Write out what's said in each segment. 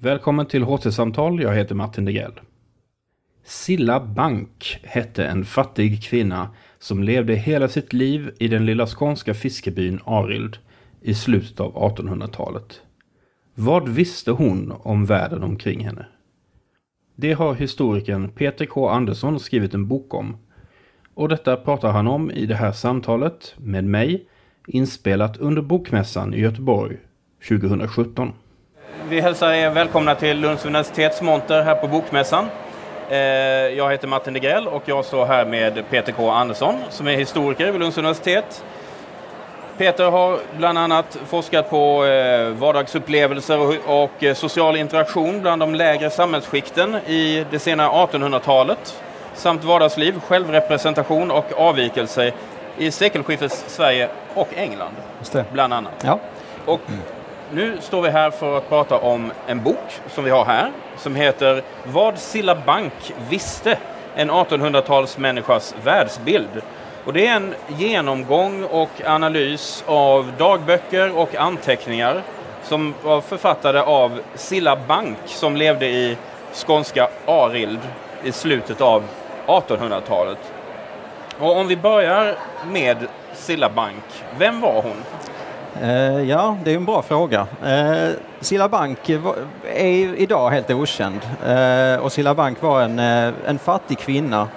Välkommen till HT-samtal. Jag heter Martin Degrell. Silla Bank hette en fattig kvinna som levde hela sitt liv i den lilla skånska fiskebyn Arild i slutet av 1800-talet. Vad visste hon om världen omkring henne? Det har historikern Peter K Andersson skrivit en bok om. Och detta pratar han om i det här samtalet med mig, inspelat under Bokmässan i Göteborg 2017. Vi hälsar er välkomna till Lunds universitets monter här på Bokmässan. Eh, jag heter Martin Degrell och jag står här med Peter K Andersson som är historiker vid Lunds universitet. Peter har bland annat forskat på eh, vardagsupplevelser och eh, social interaktion bland de lägre samhällsskikten i det sena 1800-talet samt vardagsliv, självrepresentation och avvikelse i sekelskiftets Sverige och England. Bland annat. Ja. Och nu står vi här för att prata om en bok som vi har här som heter Vad Silla Bank visste, en 1800-talsmänniskas världsbild. Och det är en genomgång och analys av dagböcker och anteckningar som var författade av Silla Bank som levde i skånska Arild i slutet av 1800-talet. Och om vi börjar med Silla Bank, vem var hon? Eh, ja, det är en bra fråga. Eh, Silla Bank är idag helt okänd. Eh, och Silla Bank var en, eh, en fattig kvinna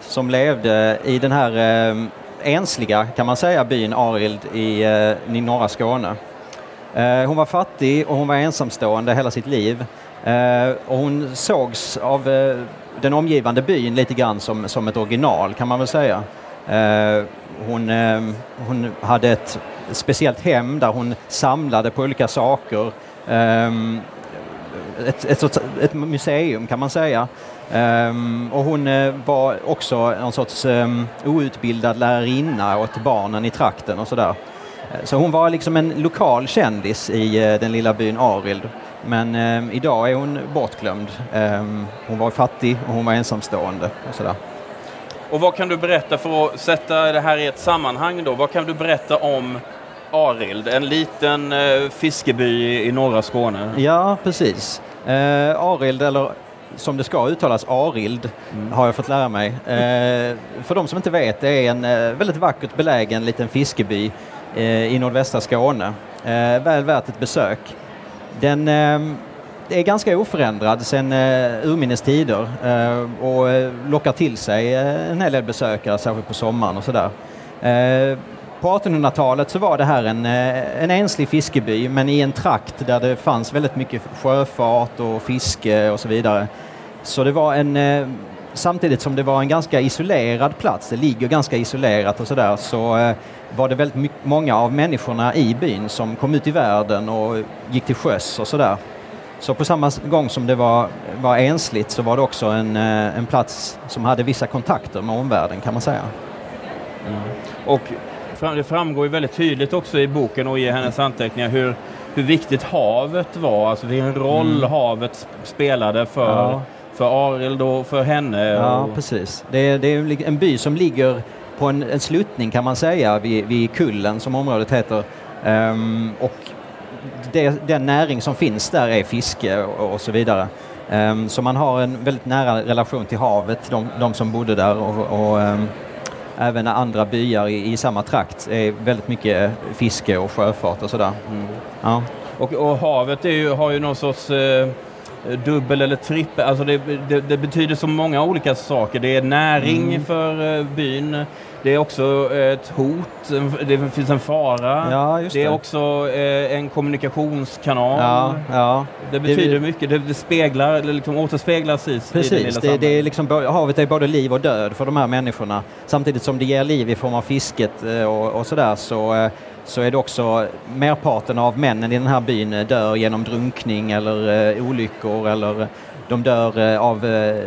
som levde i den här eh, ensliga, kan man säga, byn Arild i, eh, i norra Skåne. Eh, hon var fattig och hon var ensamstående hela sitt liv. Eh, och hon sågs av eh, den omgivande byn lite grann som, som ett original kan man väl säga. Eh, hon, eh, hon hade ett speciellt hem där hon samlade på olika saker. Ehm, ett, ett, sorts, ett museum kan man säga. Ehm, och hon eh, var också en sorts um, outbildad lärarinna åt barnen i trakten och sådär. Eh, så hon var liksom en lokal kändis i eh, den lilla byn Arild. Men eh, idag är hon bortglömd. Eh, hon var fattig och hon var ensamstående och sådär. Och vad kan du berätta för att sätta det här i ett sammanhang då? Vad kan du berätta om Arild, en liten eh, fiskeby i norra Skåne? Ja, precis. Eh, Arild, eller som det ska uttalas Arild, har jag fått lära mig. Eh, för de som inte vet, det är en eh, väldigt vackert belägen liten fiskeby eh, i nordvästra Skåne. Eh, väl värt ett besök. Den eh, är ganska oförändrad sedan urminnes tider och lockar till sig en hel del besökare, särskilt på sommaren och sådär. På 1800-talet så var det här en, eh, en enslig fiskeby men i en trakt där det fanns väldigt mycket sjöfart och fiske och så vidare. Så det var en, eh, samtidigt som det var en ganska isolerad plats, det ligger ganska isolerat och sådär, så eh, var det väldigt mycket, många av människorna i byn som kom ut i världen och gick till sjöss och sådär. Så på samma gång som det var, var ensligt så var det också en, en plats som hade vissa kontakter med omvärlden kan man säga. Och fram- det framgår ju väldigt tydligt också i boken och i hennes anteckningar hur, hur viktigt havet var, alltså vilken roll havet sp- spelade för, Mm. Ja. för Arild och för henne. Ja, och, precis. Det är, det är en by som ligger på en, en sluttning kan man säga vid, vid Kullen som området heter. Ehm, och det, den näring som finns där är fiske och, och så vidare. Ehm, så man har en väldigt nära relation till havet, de, de som bodde där och, och ehm, även andra byar i, i samma trakt är väldigt mycket fiske och sjöfart och sådär. Mm. Ja. och, och havet är ju, har ju någon sorts eh, dubbel eller trippel, alltså det, det, det betyder så många olika saker. Det är näring Mm. för eh, byn, det är också ett hot, det finns en fara. Ja, just det är det. också eh, en kommunikationskanal. Ja, ja. Det betyder mycket, det, det speglar, eller liksom återspeglas i, i det lilla Precis, det, det är liksom, havet är både liv och död för de här människorna. Samtidigt som det ger liv i form av fisket eh, och, och sådär så, eh, så är det också merparten av männen i den här byn eh, dör genom drunkning eller eh, olyckor eller eh, de dör eh, av eh,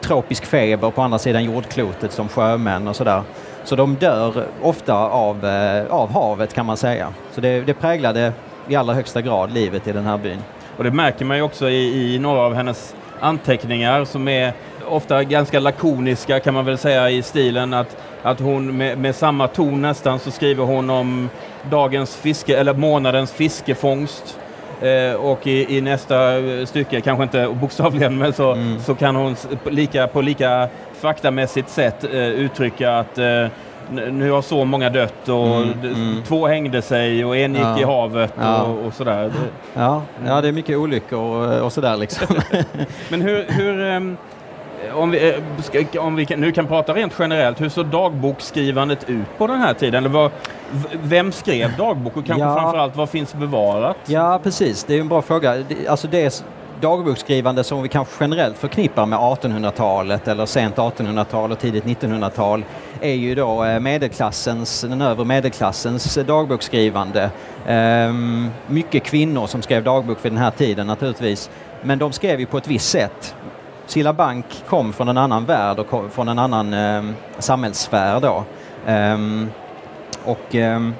tropisk feber på andra sidan jordklotet som sjömän och sådär. Så de dör ofta av, eh, av havet kan man säga. Så det, det präglade i allra högsta grad livet i den här byn. Och det märker man ju också i, i några av hennes anteckningar som är ofta ganska lakoniska kan man väl säga i stilen att, att hon med, med samma ton nästan så skriver hon om dagens fiske eller månadens fiskefångst Eh, och i, i, nästa stycke, kanske inte bokstavligen, men så, mm. så kan hon lika, på lika faktamässigt sätt eh, uttrycka att eh, nu har så många dött och mm, mm. två hängde sig och en gick ja, i havet ja. och, och, sådär. Ja, ja, det är mycket olyckor och, och sådär liksom. Men hur, hur um, om vi, eh, om vi kan, nu kan prata rent generellt, hur såg dagboksskrivandet ut på den här tiden? Eller vad, vem skrev dagbok och kanske ja. framförallt vad finns bevarat? Ja, precis. Det är en bra fråga. Alltså det dagboksskrivande som vi kanske generellt förknippar med 1800-talet eller sent 1800-tal och tidigt 1900-tal är ju då eh, medelklassens, den övre medelklassens dagboksskrivande. Ehm, mycket kvinnor som skrev dagbok vid den här tiden naturligtvis. Men de skrev ju på ett visst sätt. Silla Bank kom från en annan värld och från en annan eh, samhällssfär då. Um, och um,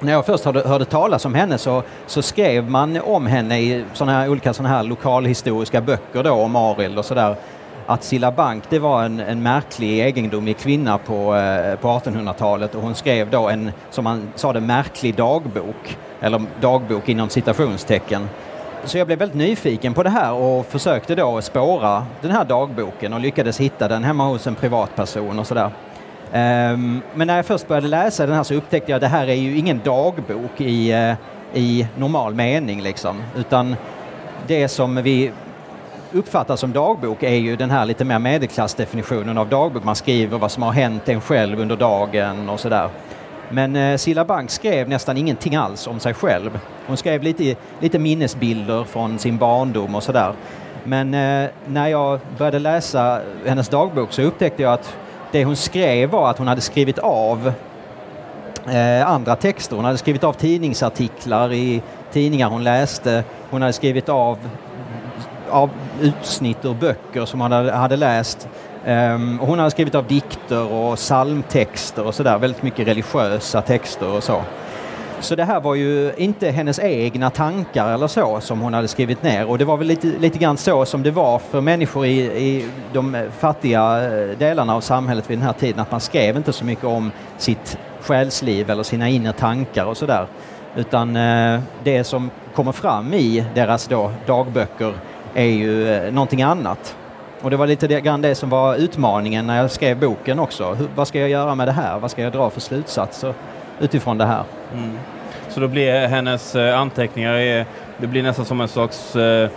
när jag först hörde, hörde talas om henne så, så skrev man om henne i såna här, olika såna här lokalhistoriska böcker då om Arild och sådär. Att Silla Bank det var en, en märklig egendomlig kvinna på, eh, på 1800-talet och hon skrev då en, som man sa det, märklig dagbok. Eller dagbok inom citationstecken. Så jag blev väldigt nyfiken på det här och försökte då spåra den här dagboken och lyckades hitta den hemma hos en privatperson och sådär. Ehm, men när jag först började läsa den här så upptäckte jag att det här är ju ingen dagbok i, eh, i normal mening liksom, utan det som vi uppfattar som dagbok är ju den här lite mer medelklassdefinitionen av dagbok. Man skriver vad som har hänt en själv under dagen och sådär. Men eh, Silla Bank skrev nästan ingenting alls om sig själv. Hon skrev lite, lite minnesbilder från sin barndom och sådär. Men eh, när jag började läsa hennes dagbok så upptäckte jag att det hon skrev var att hon hade skrivit av eh, andra texter. Hon hade skrivit av tidningsartiklar i tidningar hon läste. Hon hade skrivit av, av utsnitt ur böcker som hon hade, hade läst. Um, hon hade skrivit av dikter och psalmtexter och sådär, väldigt mycket religiösa texter och så. Så det här var ju inte hennes egna tankar eller så som hon hade skrivit ner och det var väl lite, lite grann så som det var för människor i, i de fattiga eh, delarna av samhället vid den här tiden, att man skrev inte så mycket om sitt själsliv eller sina inre tankar och sådär. Utan eh, det som kommer fram i deras då dagböcker är ju eh, någonting annat. Och det var lite grann det som var utmaningen när jag skrev boken också. Hur, vad ska jag göra med det här? Vad ska jag dra för slutsatser utifrån det här? Mm. Så då blir hennes eh, anteckningar, det blir nästan som en slags eh,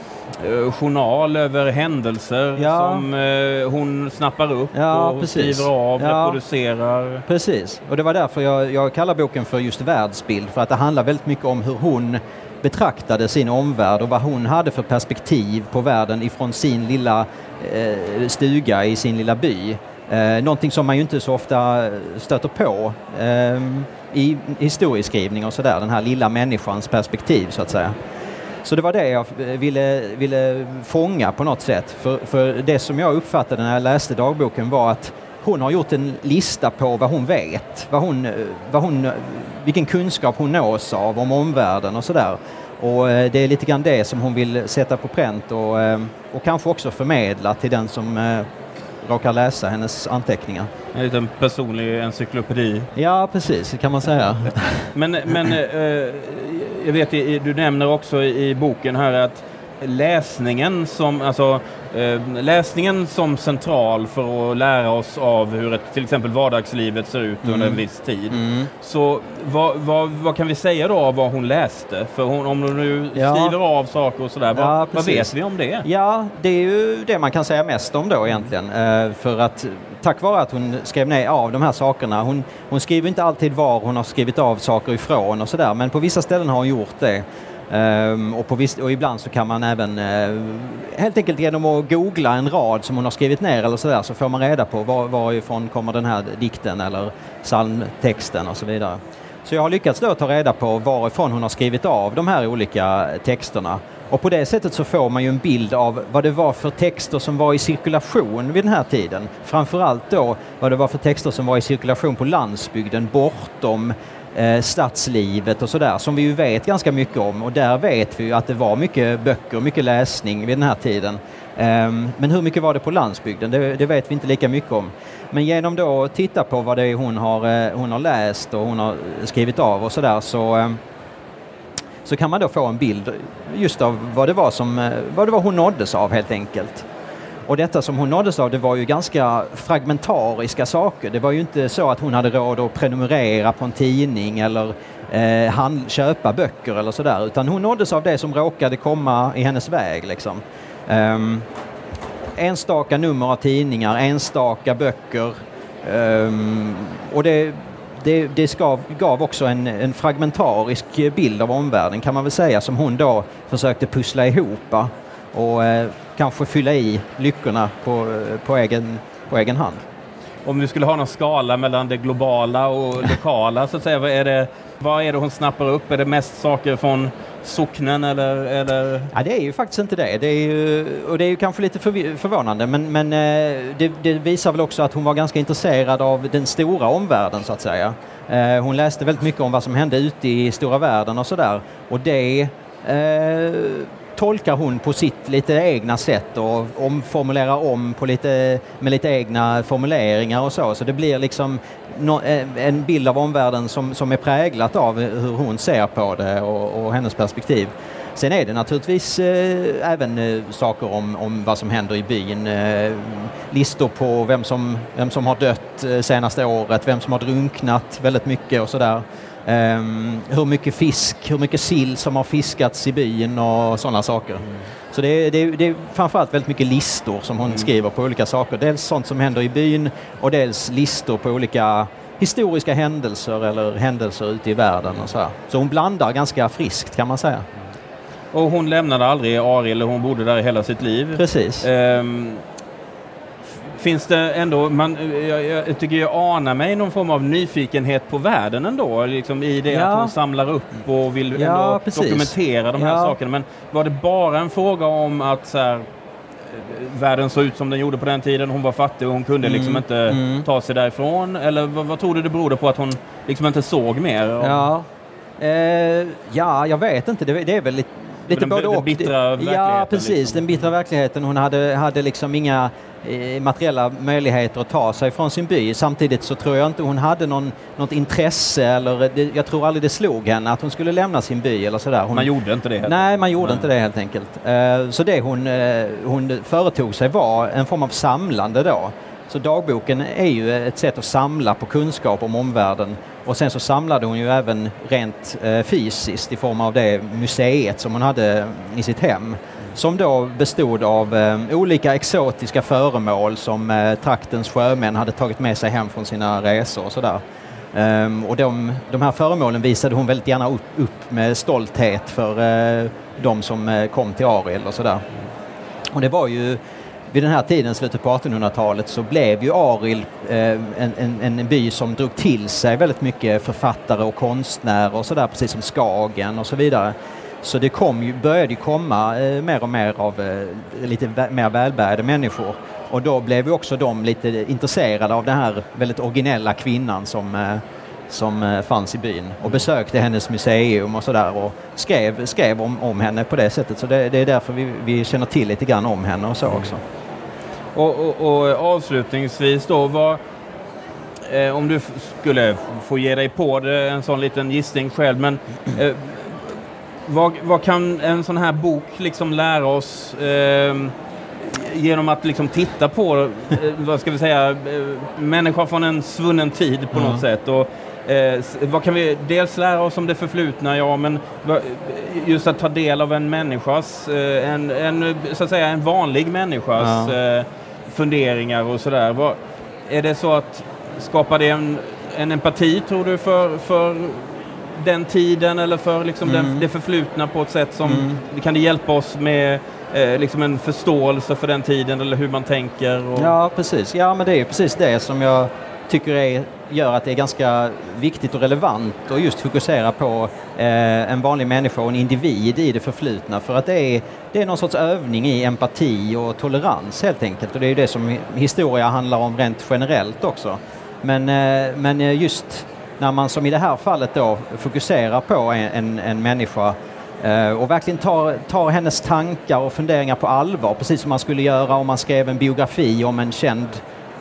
eh, journal över händelser ja. som eh, hon snappar upp ja, och precis. skriver av, ja. reproducerar. Precis, och det var därför jag, jag kallar boken för just världsbild, för att det handlar väldigt mycket om hur hon betraktade sin omvärld och vad hon hade för perspektiv på världen ifrån sin lilla eh, stuga i sin lilla by. Eh, någonting som man ju inte så ofta eh, stöter på eh, i historieskrivning och sådär, den här lilla människans perspektiv så att säga. Så det var det jag eh, ville, ville fånga på något sätt. För, för det som jag uppfattade när jag läste dagboken var att hon har gjort en lista på vad hon vet, vad hon, vad hon, vilken kunskap hon nås av om omvärlden och sådär. Och eh, det är lite grann det som hon vill sätta på pränt och, eh, och kanske också förmedla till den som eh, råkar läsa hennes anteckningar. En liten personlig encyklopedi. Ja, precis, det kan man säga. men men jag vet, du nämner också i boken här att läsningen som, alltså, eh, läsningen som central för att lära oss av hur ett, till exempel vardagslivet ser ut mm. under en viss tid. Mm. Så vad, vad, vad, kan vi säga då av vad hon läste? För hon, om hon nu ja. skriver av saker och sådär, ja, vad, vad, vet vi om det? Ja, det är ju det man kan säga mest om då egentligen. Eh, för att tack vare att hon skrev ner av de här sakerna, hon, hon skriver inte alltid var hon har skrivit av saker ifrån och sådär, men på vissa ställen har hon gjort det. Um, och, viss, och, ibland så kan man även uh, helt enkelt genom att googla en rad som hon har skrivit ner eller sådär så får man reda på var, varifrån kommer den här dikten eller psalmtexten och så vidare. Så jag har lyckats då ta reda på varifrån hon har skrivit av de här olika texterna. Och på det sättet så får man ju en bild av vad det var för texter som var i cirkulation vid den här tiden. Framförallt då vad det var för texter som var i cirkulation på landsbygden bortom eh, stadslivet och sådär som vi ju vet ganska mycket om och där vet vi ju att det var mycket böcker, mycket läsning vid den här tiden. Um, men hur mycket var det på landsbygden? Det, det, vet vi inte lika mycket om. Men genom då att titta på vad det är hon har, eh, hon har läst och hon har skrivit av och sådär så, um, så kan man då få en bild just av vad det var, som, eh, vad det var hon nåddes av helt enkelt. Och detta som hon nåddes av det var ju ganska fragmentariska saker. Det var ju inte så att hon hade råd att prenumerera på en tidning eller eh, hand, köpa böcker eller sådär utan hon nåddes av det som råkade komma i hennes väg. Liksom. Um, enstaka nummer av tidningar, enstaka böcker um, och det, det, det skav, gav också en, en, fragmentarisk bild av omvärlden kan man väl säga som hon då försökte pussla ihop och eh, kanske fylla i lyckorna på, på, egen, på egen hand. Om du skulle ha någon skala mellan det globala och lokala så att säga, vad är det, vad är det hon snappar upp? Är det mest saker från socknen eller, eller? Ja, det är ju faktiskt inte det. det är ju, och det är ju kanske lite förvånande men, men eh, det, det, visar väl också att hon var ganska intresserad av den stora omvärlden så att säga. Eh, hon läste väldigt mycket om vad som hände ute i stora världen och sådär och det eh, tolkar hon på sitt lite egna sätt och omformulerar om på lite, med lite egna formuleringar och så. Så det blir liksom eh, en bild av omvärlden som, som är präglat av hur hon ser på det och, och hennes perspektiv. Sen är det naturligtvis eh, även eh, saker om, om vad som händer i byn. Eh, listor på vem som, vem som har dött eh, senaste året, vem som har drunknat väldigt mycket och sådär. Um, hur mycket fisk, hur mycket sill som har fiskats i byn och sådana saker. Mm. Så det är, det, är, det är framförallt väldigt mycket listor som hon mm. skriver på olika saker. Dels sånt som händer i byn och dels listor på olika historiska händelser eller händelser ute i världen och så här. Så hon blandar ganska friskt kan man säga. Och hon lämnade aldrig Ariel, hon bodde där hela sitt liv. Precis. Um, finns det ändå, man, jag, jag, tycker jag anar mig någon form av nyfikenhet på världen ändå, liksom i det ja. att hon samlar upp och vill ja, dokumentera de här ja. sakerna. Men var det bara en fråga om att så här, världen såg ut som den gjorde på den tiden, hon var fattig och hon kunde mm. liksom inte mm. ta sig därifrån? Eller vad, vad tror du det berodde på att hon liksom inte såg mer? Ja, eh, ja jag vet inte, det, det är väl lite lite både och. Den bittra verkligheten? Ja, precis. Liksom. Den bittra verkligheten. Hon hade, hade liksom inga eh, materiella möjligheter att ta sig från sin by. Samtidigt så tror jag inte hon hade någon, något intresse eller det, jag tror aldrig det slog henne att hon skulle lämna sin by eller sådär. Hon, man gjorde inte det? Nej, man gjorde nej. inte det helt enkelt. Uh, så det hon, uh, hon företog sig var en form av samlande då. Så dagboken är ju ett sätt att samla på kunskap om omvärlden och sen så samlade hon ju även rent eh, fysiskt i form av det museet som hon hade i sitt hem. Som då bestod av eh, olika exotiska föremål som eh, traktens sjömän hade tagit med sig hem från sina resor och sådär. Ehm, och de, de här föremålen visade hon väldigt gärna upp, upp med stolthet för eh, de som eh, kom till Ariel och sådär. Och det var ju vid den här tiden, slutet på 1800-talet, så blev ju Aril eh, en, en, en, by som drog till sig väldigt mycket författare och konstnärer och sådär, precis som Skagen och så vidare. Så det kom ju, började ju komma eh, mer och mer av eh, lite vä mer välbärgade människor. Och då blev ju också de lite intresserade av den här väldigt originella kvinnan som eh, som eh, fanns i byn och besökte hennes museum och sådär och skrev, skrev om, om henne på det sättet. Så det, det är därför vi, vi, känner till lite grann om henne och så också. Och, och, och avslutningsvis då, vad, eh, om du skulle få ge dig på det, en sån liten gissning själv, men eh, vad, vad, kan en sån här bok liksom lära oss eh, genom att liksom titta på, eh, vad ska vi säga, eh, människor från en svunnen tid på mm. något sätt. Och, Eh, vad kan vi dels lära oss om det förflutna, ja, men just att ta del av en människas, eh, en, en, så att säga en vanlig människas ja. eh, funderingar och sådär. Är det så att skapar det en, en empati, tror du, för, för den tiden eller för liksom mm. den, det förflutna på ett sätt som mm. kan det hjälpa oss med eh, liksom en förståelse för den tiden eller hur man tänker? Och... Ja, precis. Ja, men det är precis det som jag tycker är, gör att det är ganska viktigt och relevant att just fokusera på eh, en vanlig människa och en individ i det förflutna för att det är, det är någon sorts övning i empati och tolerans helt enkelt och det är ju det som historia handlar om rent generellt också. Men, eh, men eh, just när man som i det här fallet då fokuserar på en, en, en människa eh, och verkligen tar, tar hennes tankar och funderingar på allvar, precis som man skulle göra om man skrev en biografi om en känd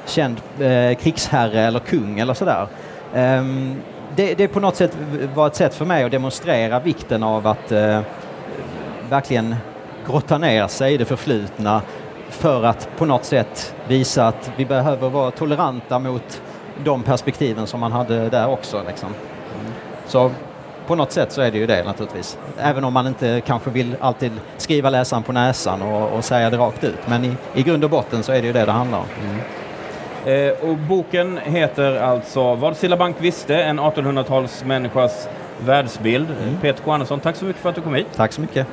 känd eh, krigsherre eller kung eller sådär. Um, det, det på något sätt var ett sätt för mig att demonstrera vikten av att eh, verkligen grotta ner sig i det förflutna för att på något sätt visa att vi behöver vara toleranta mot de perspektiven som man hade där också. Liksom. Så på något sätt så är det ju det naturligtvis. Även om man inte kanske vill alltid skriva läsaren på näsan och, och säga det rakt ut. Men i, i grund och botten så är det ju det det handlar om. Mm. Eh, och boken heter alltså Vad Silla Bank visste, en 1800-talsmänniskas världsbild. Peter K. Andersson, tack så mycket för att du kom hit. Tack så mycket.